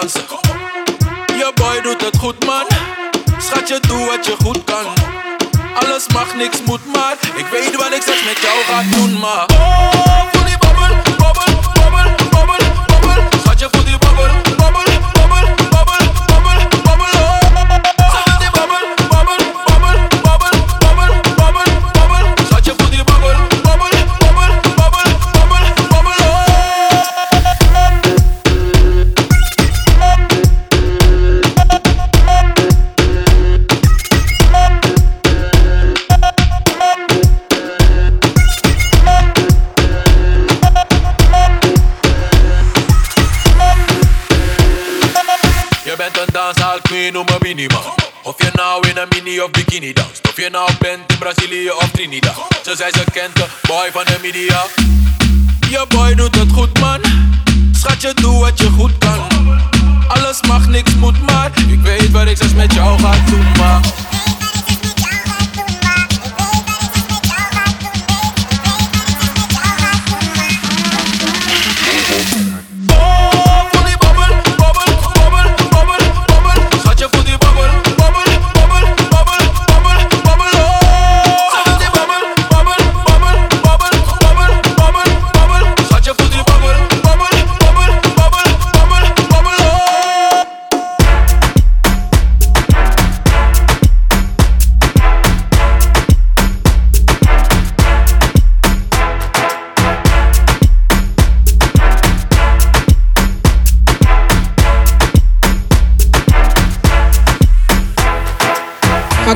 Je boy doet het goed, man. Schatje, doe wat je goed kan. Alles mag, niks moet, maar ik weet wat ik zeg met jou gaat doen.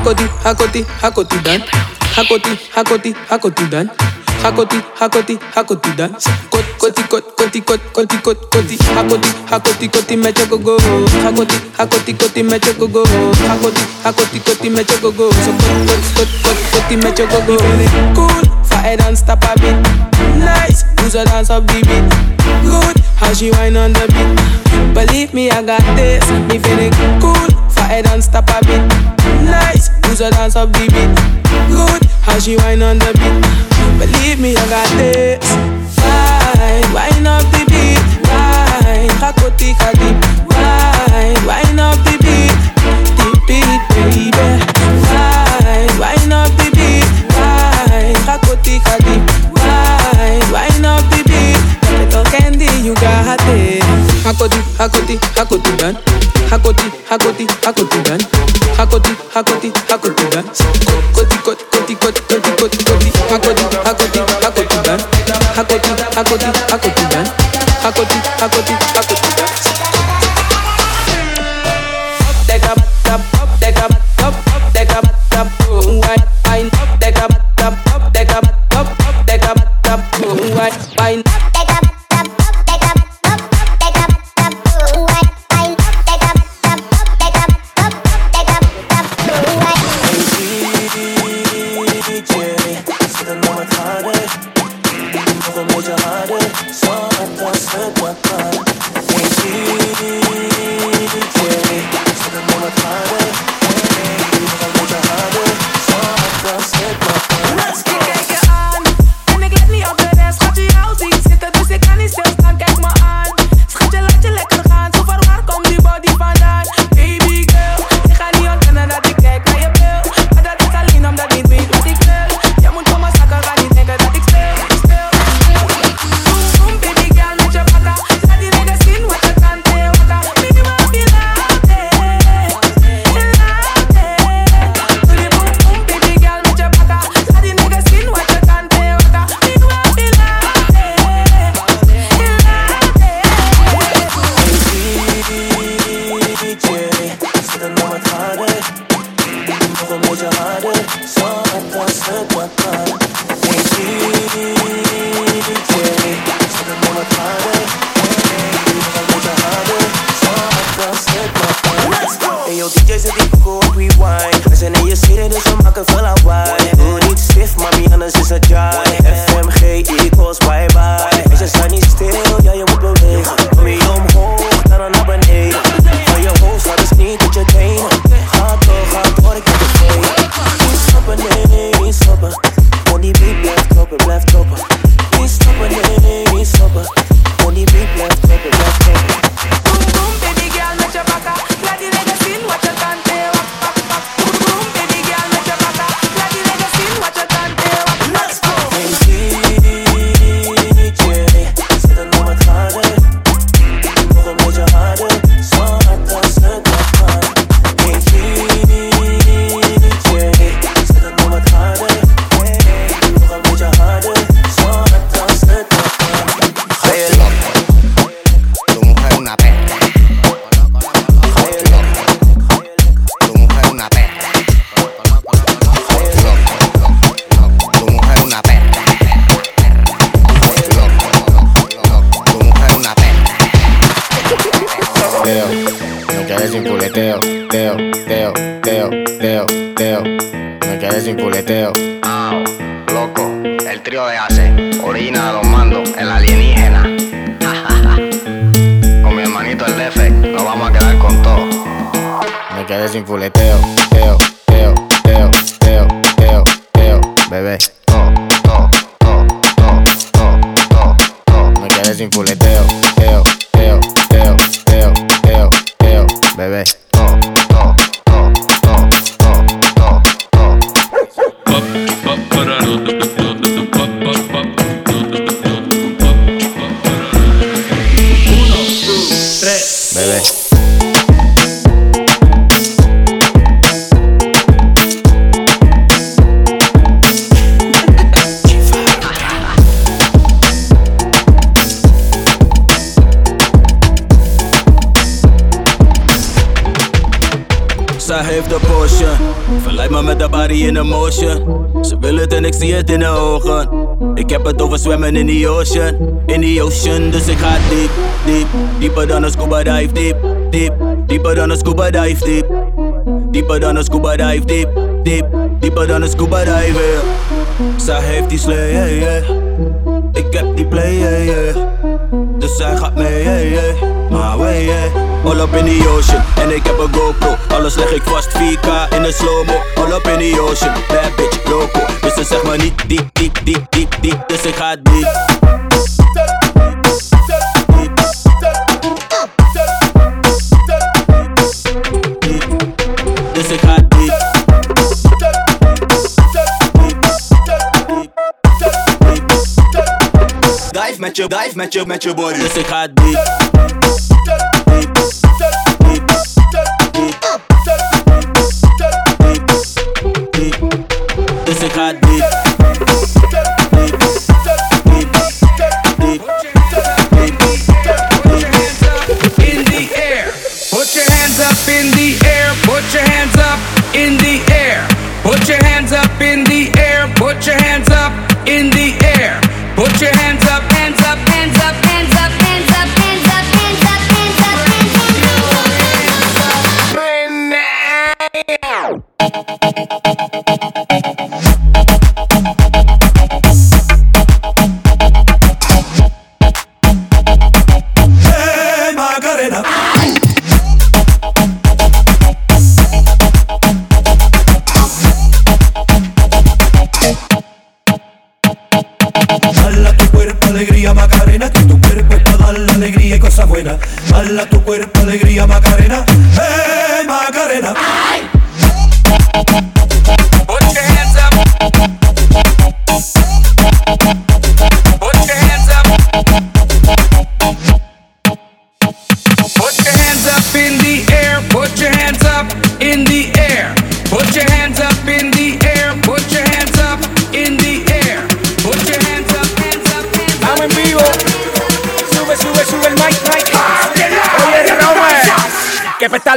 Hakoti, hakoti dan. Hakoti, hakoti, hakoti dan. Hakoti, hakoti, hakoti dan. Kot, koti, kot, koti, kot, koti, kot, koti. Hakoti, hakoti, koti met je go Hakoti, hakoti, koti met je go Hakoti, hakoti, koti met je go So kot, kot, kot, kot, koti met je go Cool, fire and stop a bit. Nice, who's a dance up the beat. Good, how she wine on the beat. Believe me, I got this. Me feeling cool, fire and stop a bit. Nice, who's a dance up the beat. Good, how she wine on the beat. Believe me, I got this. Wine, wine up the beat. Wine, hakoti deep. Wine, wine up the beat. Deep beat, baby. Wine, wine up the beat. Wine, hakoti deep. Wine, wine up the beat. Little candy, you got it. Hakoti, hakoti, hakoti done. Hakoti, hakoti, hakoti done. Hakoti, hakoti, hakoti dan. Koti, koti, koti, koti, koti, koti, koti. Hakoti, hakoti, hakoti dan. Hakoti, hakoti, hakoti dan. Hakoti, hakoti, hakoti dan. Up, take Love moja hade Sa att jag sökt vart When she in the ocean. Dus ik ga diep, diep, dieper dan een scuba dive, diep, diep, dieper dan een scuba dive, diep, dieper dan een scuba dive, diep, diep, dieper dan een scuba dive. Yeah. Zij heeft die slee, yeah, yeah. ik heb die play, yeah, yeah. dus zij gaat mee, yeah, yeah. my way, yeah. All up in the ocean, en ik heb een GoPro. Alles leg ik vast, 4K in de slow-mo. All up in the ocean, bad bitch, loco. Dus ze zeg maar niet diep, diep, diep, diep, diep. Dus ik ga diep. Je, dive met je, met je body. Dus ik ga diep.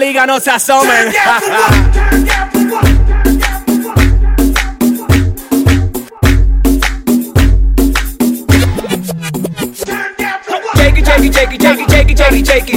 liga no se asomen. Jakey, Jakey, Jakey, Jakey, Jakey, Jakey, Jakey.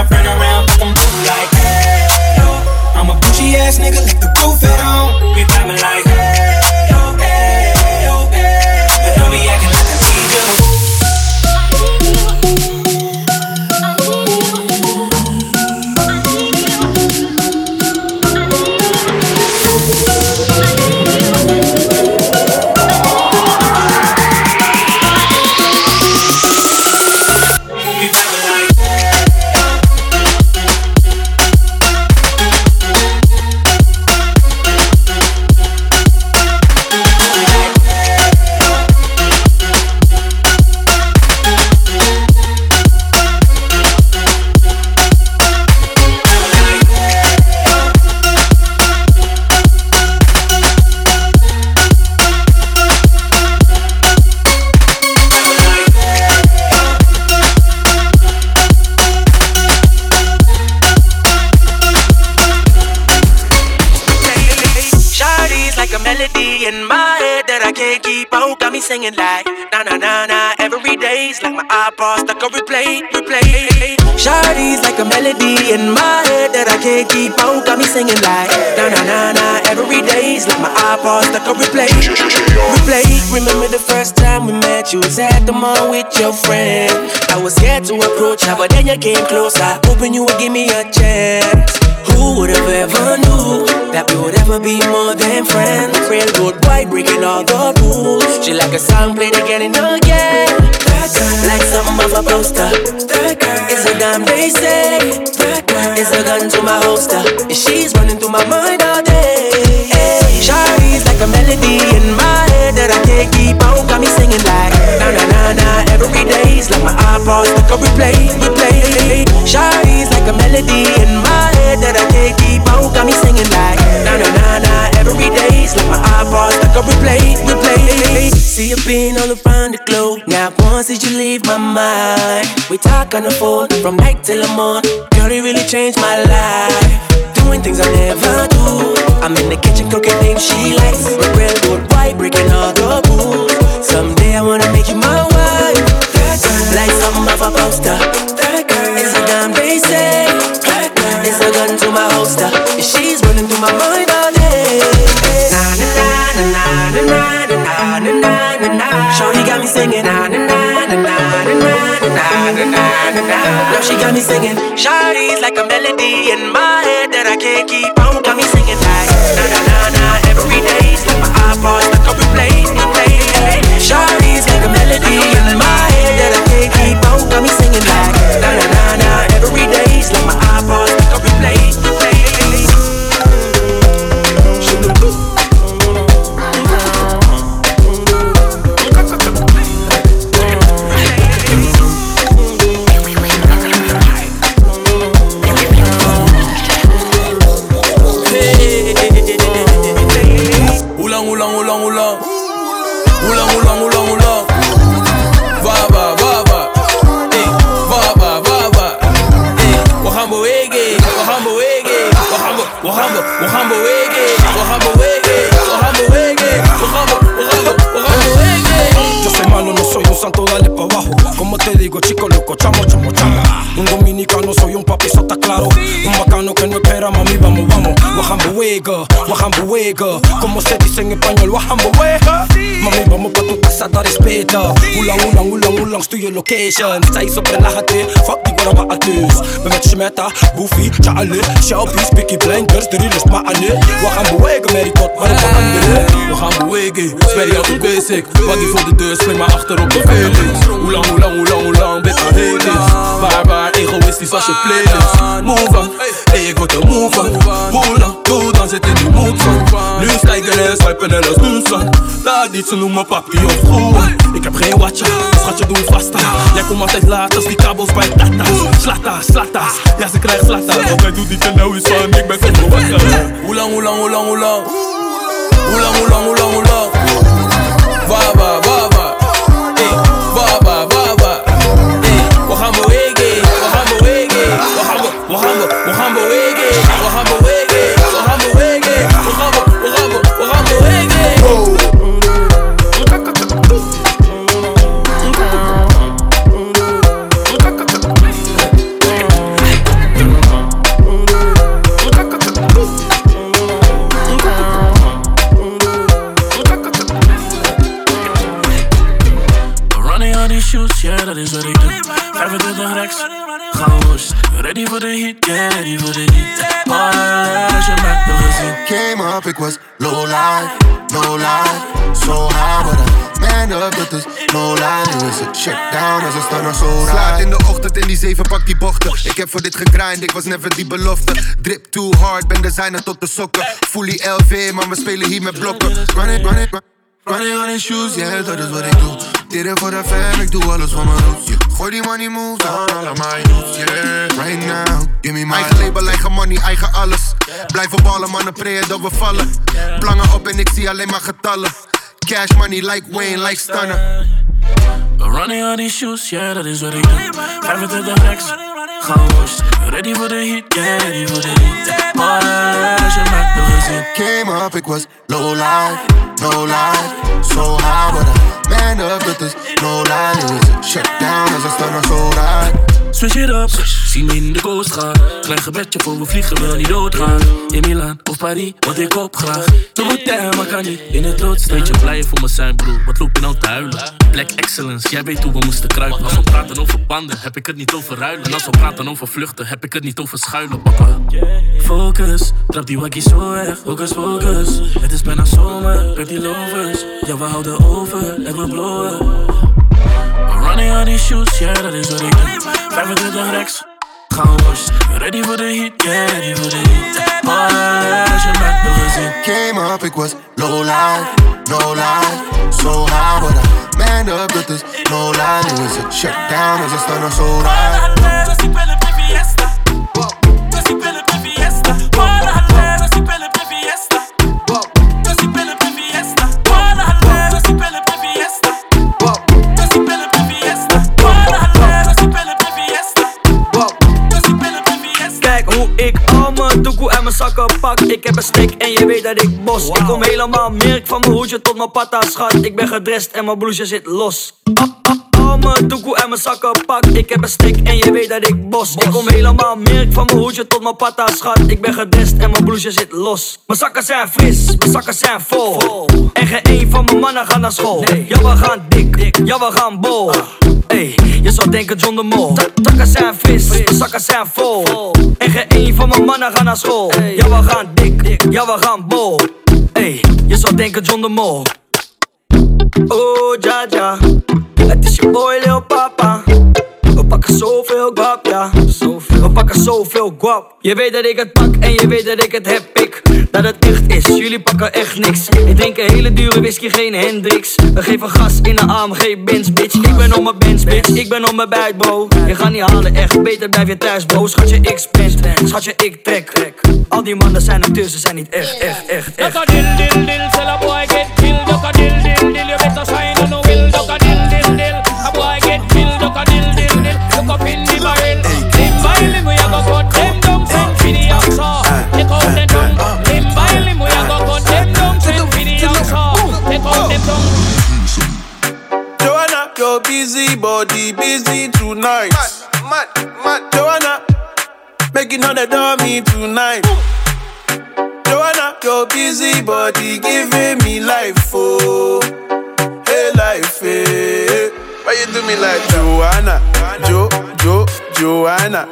she friend around, put them like, hey, yo. I'm a bougie ass nigga, like the roof at home. We vibing like, but then you came closer, hoping you would give me a chance. Who would have ever knew that we would ever be more than friends? Railroad white breaking all the rules. She like a song played again and again. Like something off a poster. It's a damn they say. It's a gun to my holster. She's running through my mind all day. Hey, like a melody in my head that I can't keep out. Got me singing like na na na na every day's like my iPod stuck on replay, replay. Shawty's like a melody in my head that I can't keep out. Got me singing like na na na na every day's like my iPod stuck on replay, replay. See you been all around the globe. Now once did you leave my mind? We talk on the phone from night till the morning. Girl, it really changed my life. Doing things I never do. I'm in the kitchen cooking things she likes. But breaking all the rules. Someday I wanna make you my wife. Like something off a poster. It's a damn. It's a gun to my holster. She's running through my mind got me singing. Now she got me singing. Like a melody in my head that I can't keep. moulin. Moulin, moulin, moulin, moulin. Va, va, va, va. Eh, va, va, va, va. Eh, Wahambo Ege, Wahambo Ege, Wahambo, Wahambo, Wahambo Ege, Wahambo Ege, Wahambo Ege, Wahambo, Wahambo, Wahambo Ege. Yo soy malo, no soy un santo, dale pa' abajo. Loco, chamo, chamo, chamo. Un dominicano soy un papi, eso está claro. Un bacano que no espera, mami, vamos, vamos. Wahambuega, wahambuega. Como se dice en español, wahambuega. Mami, vamos pa' tu casa, dar respeto. Ulang, ulang, ulang, ulang, stuur je location. Zij is op relatie, fuck die worden maar dus. Ben met Shmeta, Goofy, Charlie, Shelby, Spiky Blinders, de real is maar aan We gaan bewegen, Mary Tot, maar we gaan bewegen. We gaan bewegen, sperry out de basic. Body voor de deur, spring maar achter op de Felix. Hoe lang, hoe lang, hoe lang, hoe lang, bit aan haters. Waar, waar, egoïstisch als je playlist. Move on, hey, ik word er move on. Hoe lang, doe dan zit in die mood van. Nu stijgen en swipen en als doen van. Laat niet, ze noemen papi of groen. Ik heb geen watcha, schatje doe vasta. Jij komt altijd laat als die kabels bij tata's. Slata, slata's, ja ze krijgt slata. Want hij doet niet te nauw is van, ik ben zo volwassen. Hoe lang, hoe lang, hoe lang, hoe lang? Hoe lang, hoe lang, hoe lang, hoe lang? For the heat, yeah, ready for the je maakt nog gezien. Came up, ik was low life, low life, so high, but I man up, dat is no lie. Nu is het check down als een stanner zo Slaat in de ochtend in die zeven pak die bochten. Ik heb voor dit gegrind, ik was never die belofte. Drip too hard, ben designer tot de sokken. Fully LV, maar we spelen hier met blokken. Run it, run it, run Running on in shoes, yeah, dat is wat ik doe. Dit is voor de fam, ik doe alles van mijn roots. Gooi die money moves aan alle mijn youths, yeah. Right now, give me my Eigen label, eigen money, eigen alles. Blijven ballen, mannen, prayen dat we vallen. Plangen op en ik zie alleen maar getallen. Cash money like Wayne, like Stunner. Running on these shoes, yeah, dat is wat ik doe. 25 rechts, gaan woest. Ready for the heat, yeah, ready for the heat. Ballen, als je maakt nog gezien. Came up, ik was low life, no life, so high, but I man up, dat is no lie. Shut down als een stanner zo ride. Switch it up, zie me in de coast gaan. Klein gebedje voor we vliegen, wil niet doodgaan. In Milaan of Paris, wat ik op graag. De route, maar kan niet in het rood Weet je blij voor me zijn, broer? Wat loop je nou te huilen? Black excellence, jij weet hoe we moesten kruipen. Als we praten over banden, heb ik het niet over ruilen. En als we praten over vluchten, heb ik het niet over schuilen, papa. Focus, trap die wakkie zo weg. Focus, focus. Het is bijna zomer, met die lovers. Ja, we houden over en we blowen. Running on these shoes, yeah, dat is wat ik doe. 25 rechts, gaan worst. Ready for the heat, yeah, ready for the heat. Als je maakt nog gezien. Came up, ik was low life, no life, so high, but I man up, dat is no lie. Nu is het shut down als een stanner zo ride. Kijk Ik heb een stick en je weet dat ik bos. Ik kom helemaal merk van mijn hoedje tot mijn patta schat. Ik ben gedrest en mijn blouse zit los. Al- al- Al mijn doekoe en mijn zakken pak. Ik heb een stick en je weet dat ik bos. Ik kom helemaal merk van mijn hoedje tot mijn patta schat. Ik ben gedrest en mijn blouse zit los. Mijn zakken zijn fris, mijn zakken zijn vol. En geen een van mijn mannen gaat naar school. Ja we gaan dik, ja we gaan bol. Ey, je zou denken John de Mol. Zakken zijn fris, mijn zakken zijn vol. En geen een van mijn mannen gaat naar school. Ja we gaan dik, ja we gaan bol. Ey, je zou denken John de Mol Oh ja ja, het is je boy Lil Papa. We pakken zoveel guap, ja. We pakken zoveel guap Je weet dat ik het pak en je weet dat ik het heb. Ik Dat het echt is, jullie pakken echt niks. Ik drink een hele dure whisky, geen Hendrix. We geven gas in een AMG Benz, bitch. Ik ben op mijn Benz, bitch, ik ben op mijn buit, bro. Je gaat niet halen, echt, beter blijf je thuis, bro. Schatje, ik spend, schatje, ik trek. Al die mannen zijn acteurs, ze zijn niet echt, echt, echt, echt. Dill, tell a boy get killed. Body busy tonight. Mad, mad, mad. Joanna, making all the dummy tonight. Joanna, your busy body giving me life, oh, hey life, hey. Why you do me like Joanna, Jo, Jo, Joanna?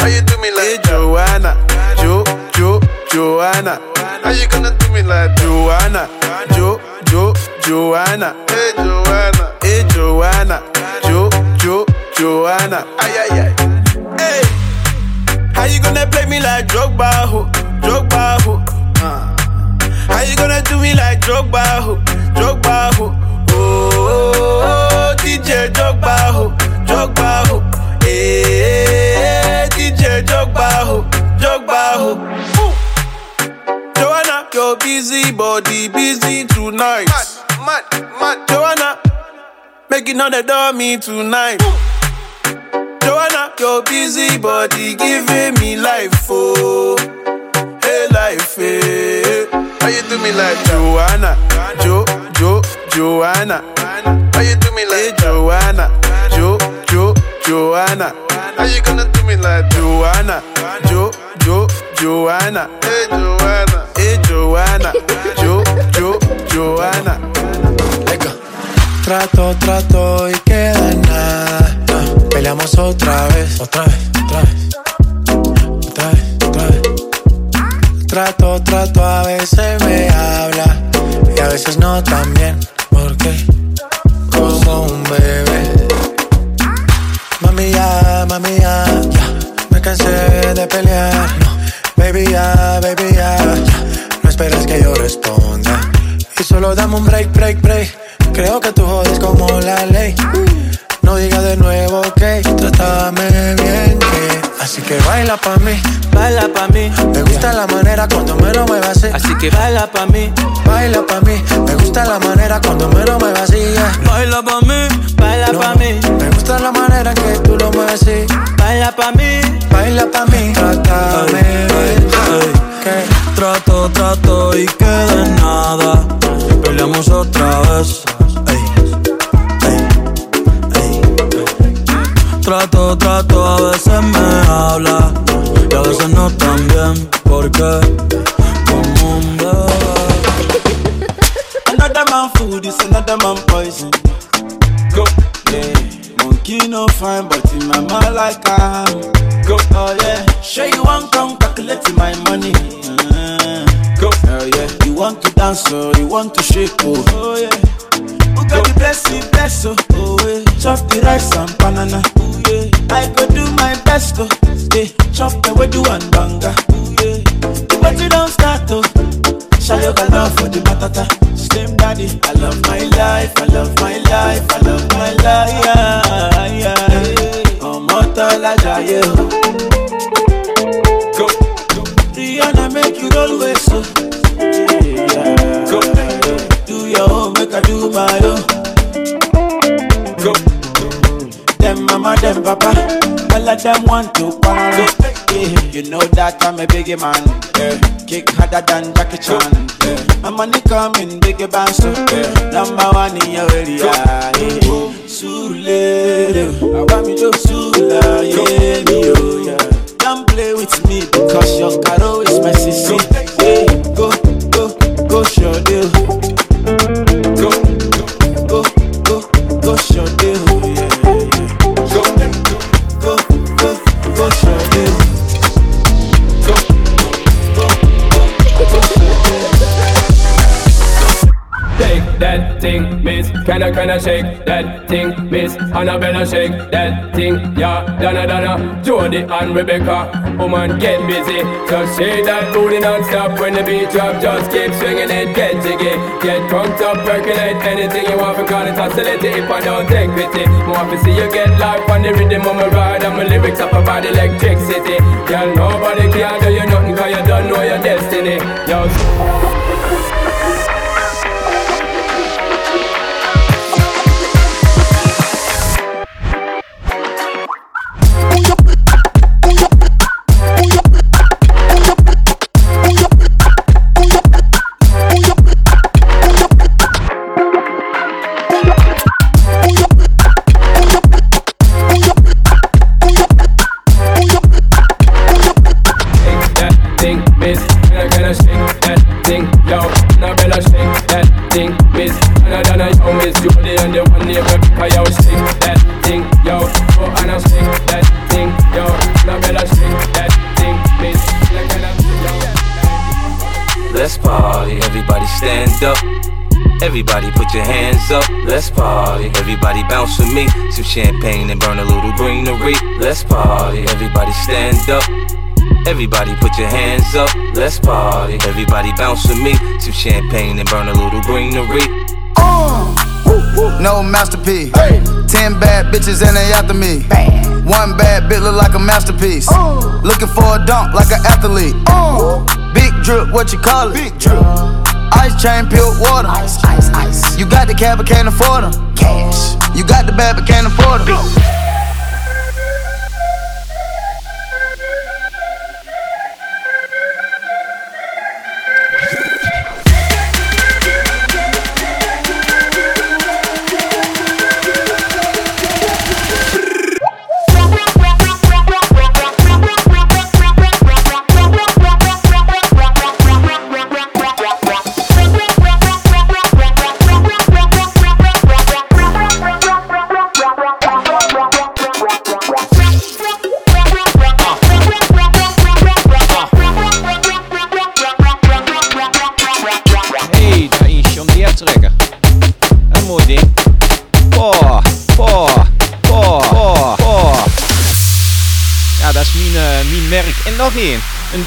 Why you do me like eh, hey, Joanna, Jo, Jo, Joanna? How you gonna do me like Joanna, Jo, Jo, Joanna? Hey Joanna, hey Joanna, Jo, Jo, Joanna? Ay ay ay. Hey, how you gonna play me like Drogba, ho, Drogba, ho? Uh. How you gonna do me like Drogba, ho, Drogba, ho? Oh, DJ Drogba, ho, Drogba, ho. Hey, DJ Drogba, ho, Drogba, ho. Joanna, your busy body busy tonight. Mad, mad, mad. Joanna, making all the dummy tonight. Joanna, your busy body giving me life, oh, hey life, hey. How you do me like Joanna, Jo, Jo, Joanna? How you do me like hey, Joanna, Jo, Jo, Joanna? How you gonna do me like Joanna, Jo, Jo, Joanna? Hey Joanna, hey Joanna, Jo, Jo, Joanna. Trato, trato y queda nada. Peleamos otra vez, otra vez, otra vez, otra vez, otra vez. Trato, trato, a veces me habla y a veces no también. Porque como un bebé. Mami ya, mami ya, ya. me cansé de pelear. No, baby ya, baby ya, ya. no esperes que yo responda. Y solo dame un break, break, break. Creo que tú jodes como la ley. No digas de nuevo que trátame bien que Así que baila pa' mí, baila pa' mí. Me gusta la manera cuando me lo muevas así Así que baila pa' mí, baila pa' mí. Me gusta la manera cuando me lo muevas así Baila pa' mí, baila pa' mí. Me gusta la manera que tú lo mueves así Baila pa' mí, baila pa' mí. Trátame bien que Trato, trato y queda en nada. Peleamos otra vez them want to party. Yeah, you know that I'm a biggie man. Yeah. Kick harder than Jackie Chan. Yeah. My money coming, biggie so yeah. That thing, miss. Can I, can I shake that thing, miss? Annabella shake that thing, yeah. Donna, Donna, Jody and Rebecca. Woman, get busy. Just shake that booty non-stop when the beat drop. Just keep swinging it, get jiggy. Get drunk up, percolate anything you want. Call it oscillate if I don't take pity. More to see you get life on the rhythm of my ride. And my lyrics up about electricity. Girl, nobody can do you nothing cause you don't know your destiny. Yo, Everybody put your hands up, let's party. Everybody bounce with me, some champagne and burn a little greenery. Let's party. Everybody stand up. Everybody put your hands up, let's party. Everybody bounce with me, some champagne and burn a little greenery. Uh, no masterpiece. Hey. Ten bad bitches and they after me. Bam. One bad bitch look like a masterpiece. Uh. Looking for a dunk like an athlete. Uh. Big drip, what you call it? Big drip. Ice chain, pure water. Ice, ice, ice. You got the cab, but can't afford them. Cash. You got the bad, but can't afford them.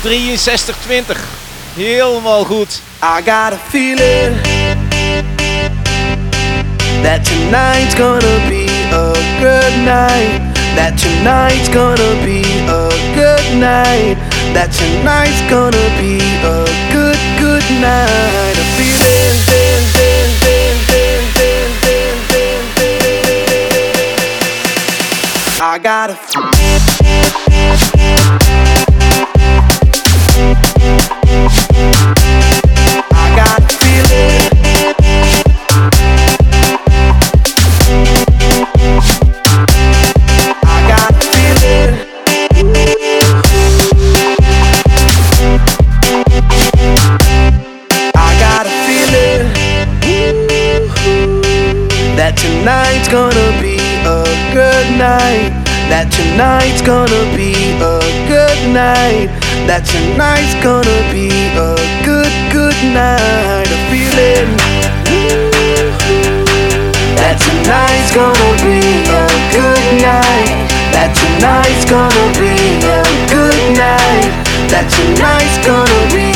63-20. Helemaal goed. I got a feeling that tonight's gonna be a good night. That tonight's gonna be a good night. That tonight's gonna be a good, good night. A feeling. I got a. tonight's gonna be a good night. That tonight's gonna be a good, good night. A feeling that tonight's gonna be a good night. That tonight's gonna be a good night. That tonight's gonna be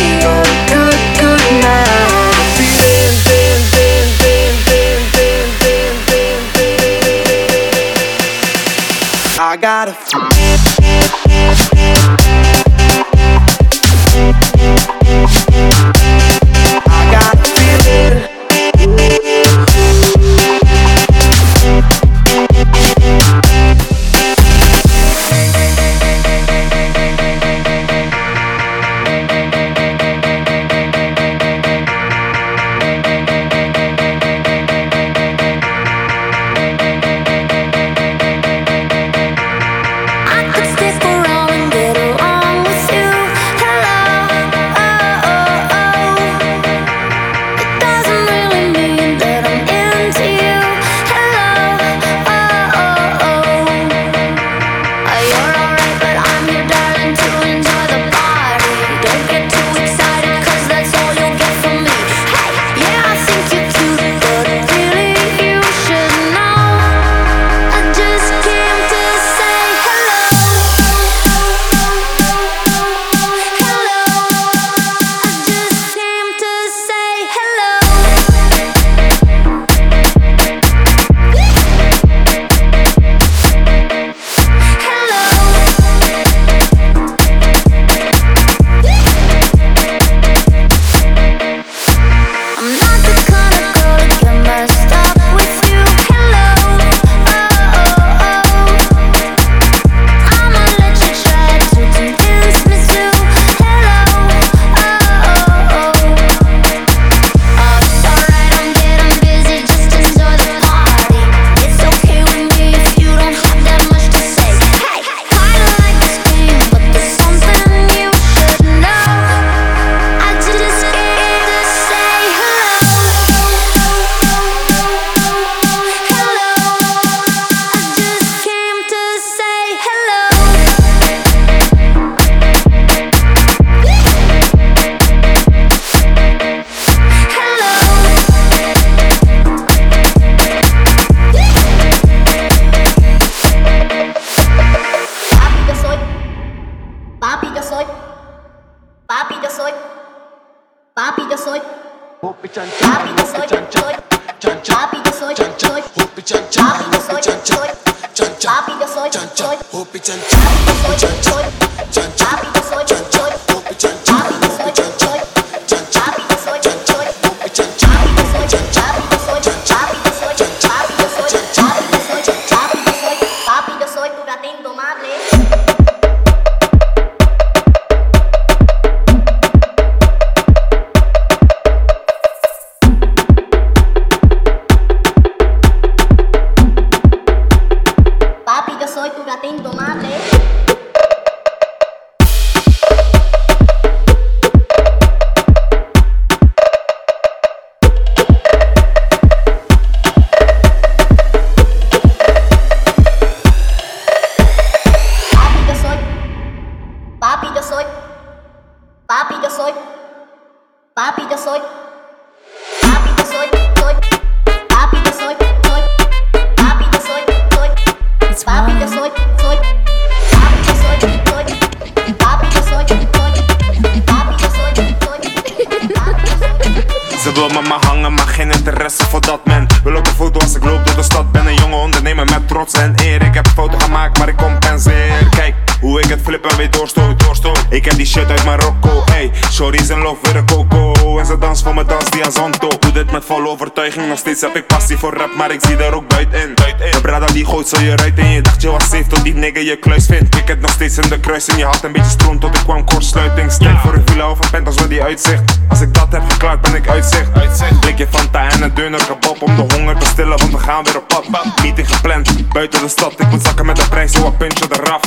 Ik heb die shit uit Marokko, ey. Shorties in love weer a coco, en ze dans voor me dans die Azonto Doe dit met volle overtuiging, nog steeds heb ik passie voor rap Maar ik zie er ook buiten De brada die gooit zo je ruit en je dacht je was safe Tot die nigger je kluis vindt. Ik het nog steeds in de kruis en je had een beetje stroom Tot ik kwam kortsluiting. Strijk voor een villa of een penthouse met die uitzicht. Als ik dat heb geklaard ben ik uitzicht. Blikje Fanta en een deuner kebab Om de honger te stillen want we gaan weer op pad. Meeting gepland, buiten de stad. Ik moet zakken met de prijs, zo wat puntje eraf.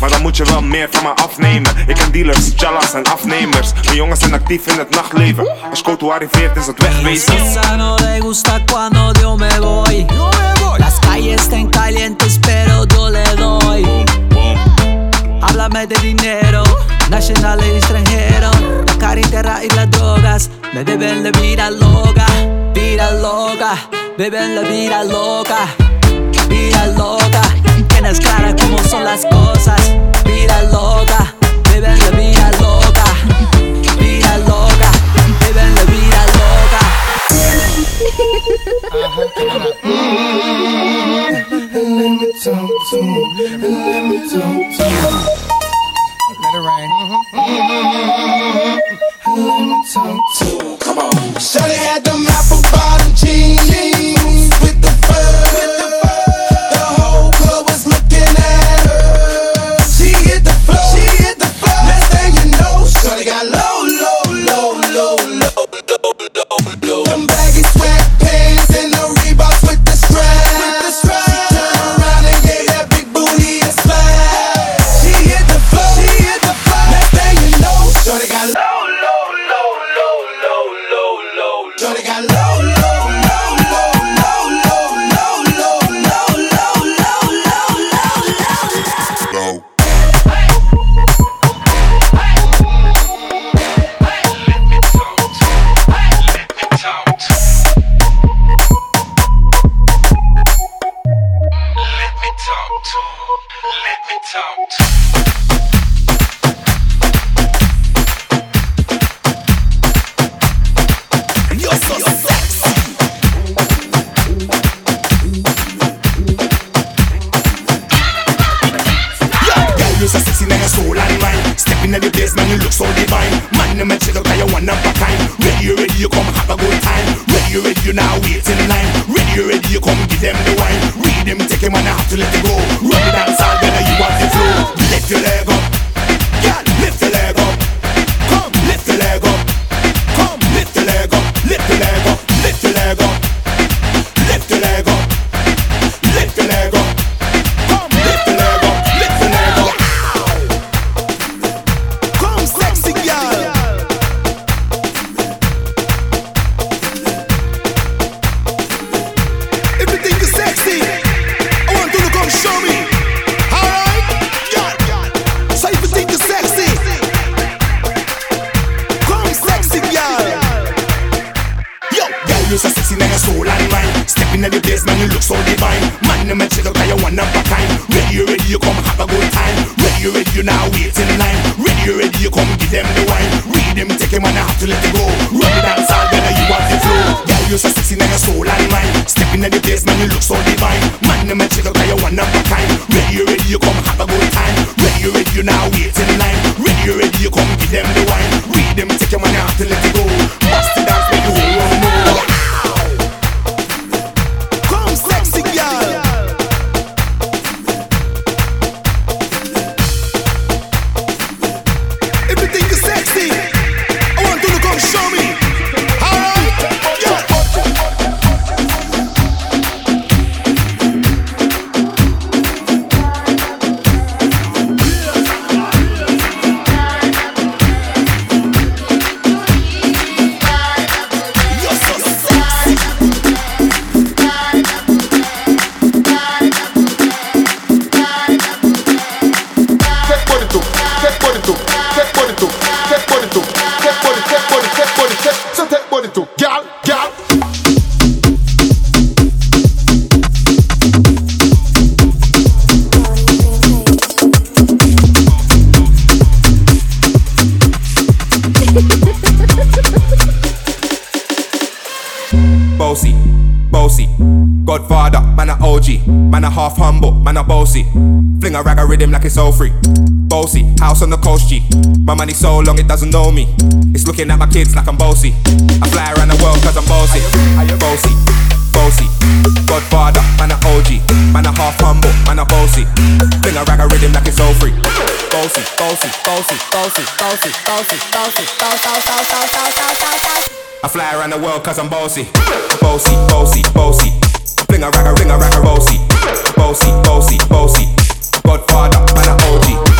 Maar dan moet je wel meer van me afnemen. Ik ken dealers, chalas en afnemers. Mijn jongens zijn actief in het nachtleven Als Koto arriveert is het wegwezen Esa no le gusta cuando yo me voy. Las calles están calientes, pero yo le doy. Háblame de dinero, nacional y extranjero. La carretera y las drogas me beben la vida loca, vida loca, beben la vida loca, vida loca. Tienes clara cómo son las cosas, vida loca, beben la vida loca, uh-huh, come on up. Mm-hmm. And let me talk to him. And let it rain. Mm-hmm. Come on. Shawty had the ready, me check out how you one of a kind. Ready, ready, you come have a good time. Ready, ready, you now wait in line. Ready, ready, you come give them the wine. Read them, take him and I have to let it go. Run it dance all better, you want the flow. Girl, you so sexy, now your soul and mine. Step in the place, man, you look so divine. Man, me check out how you one of a kind. Ready, ready, you come have a good time. Ready, ready, you now wait in line. Ready, ready, you come give them the wine. Read them, take him and I have to let it go. House on the coast G. My money so long it doesn't know me. It's looking at my kids like I'm bossy. I fly around the world cause I'm bossy. Bossy, bossy. Godfather, man a OG. Man a half humble, man a bossy. Fling a rag a rhythm like it's all free. Bossy, bossy, bossy, bossy, bossy, bossy, bossy, bossy, I fly around the world cause I'm bossy. Bossy, bossy, bossy. Fling a rag a ring a rag a bossy. Bossy, bossy, bossy. Godfather, man a OG.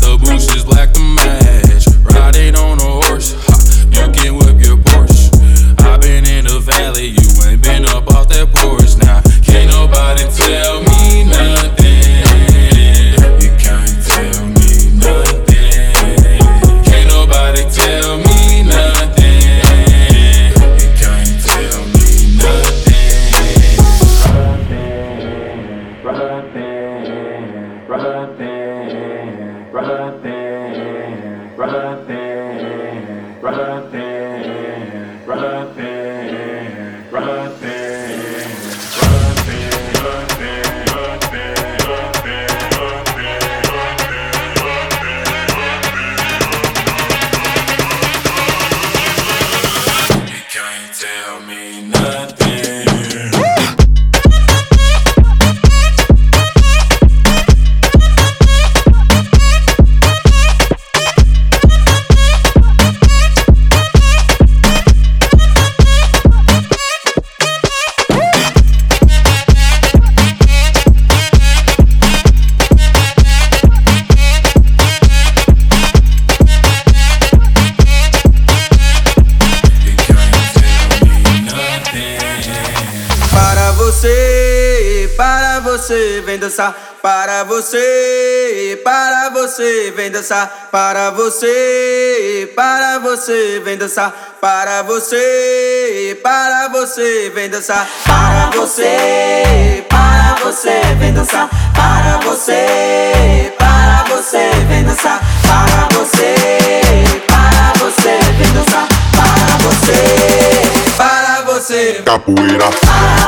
The bushes black dançar. Para você, para você, vem dançar. Para você, para você, vem dançar. Para você, para você, vem dançar. Para você, para você, vem dançar. Para você, para você, vem dançar. Para você, para você. Capoeira. Para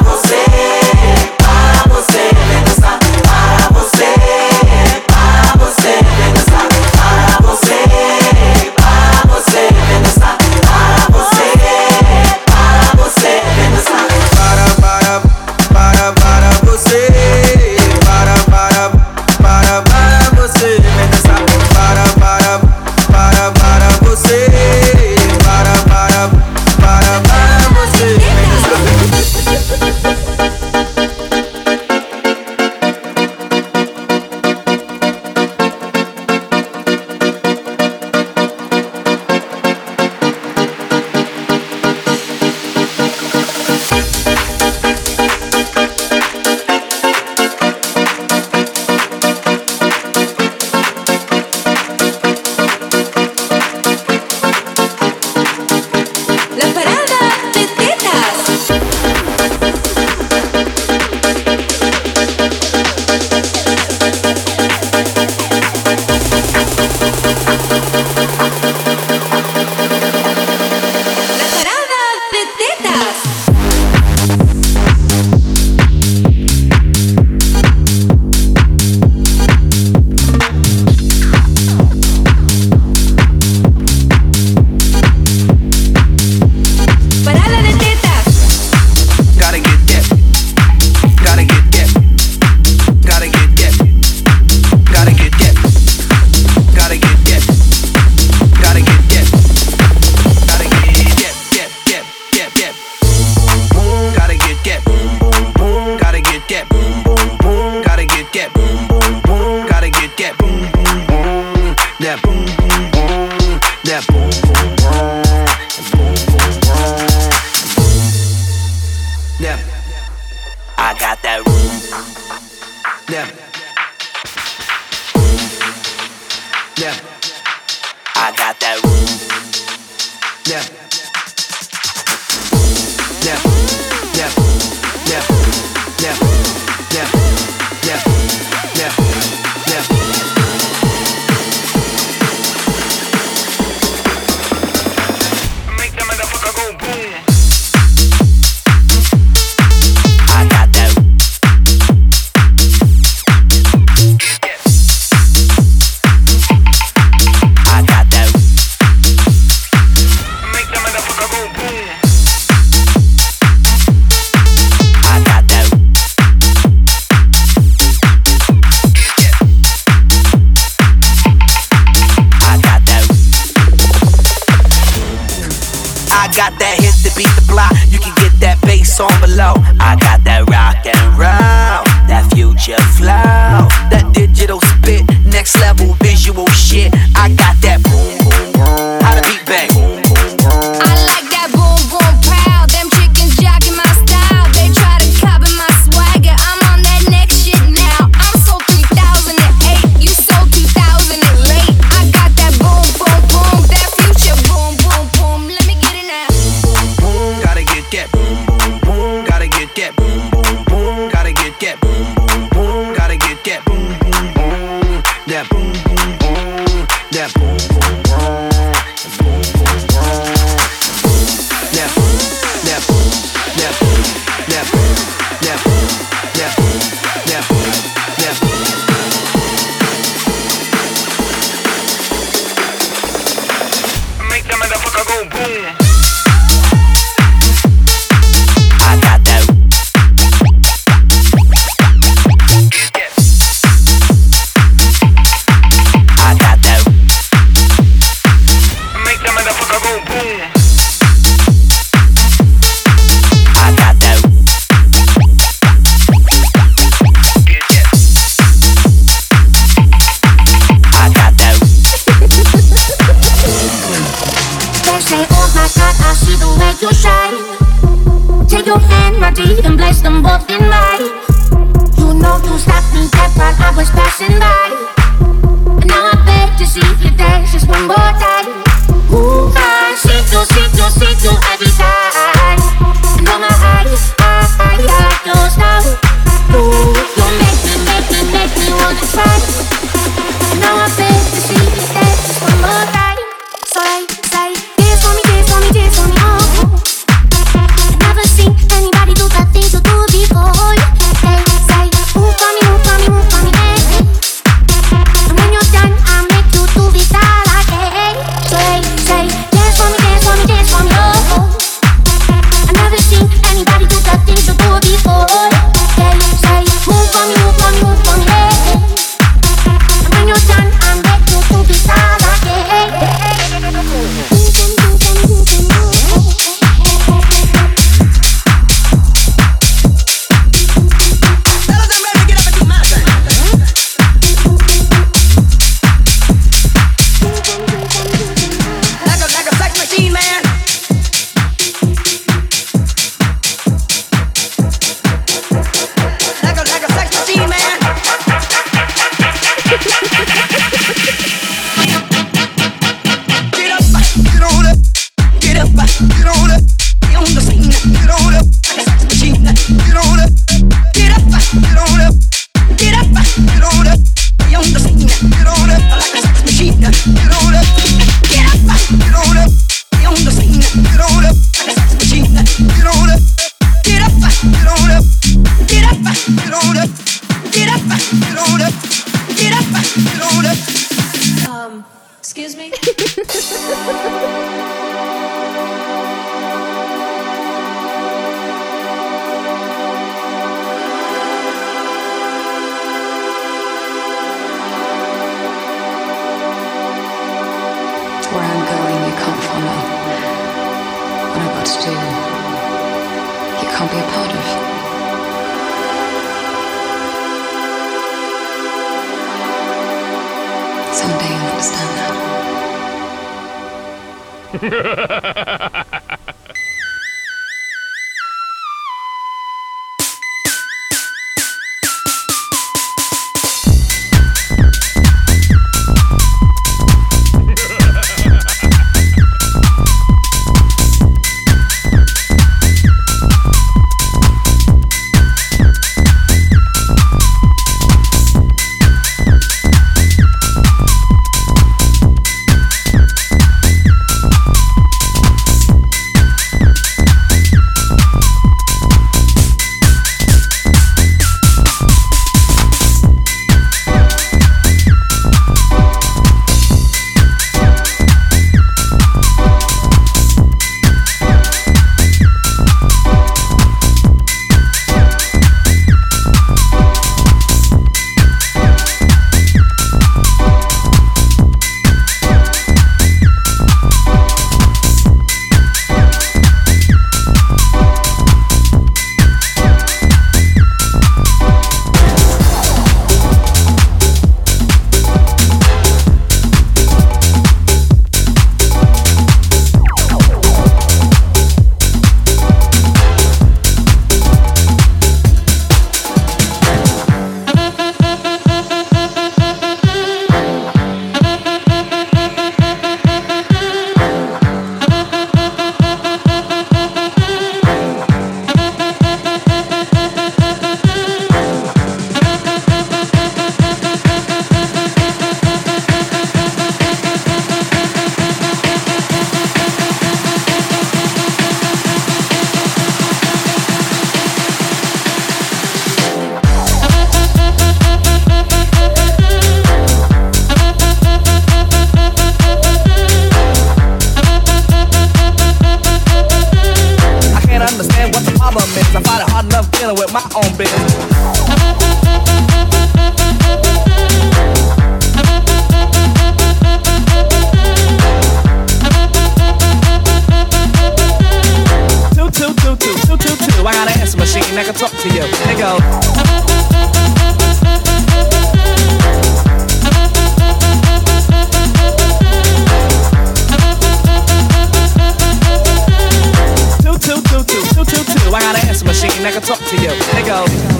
machine that can talk to you. They go.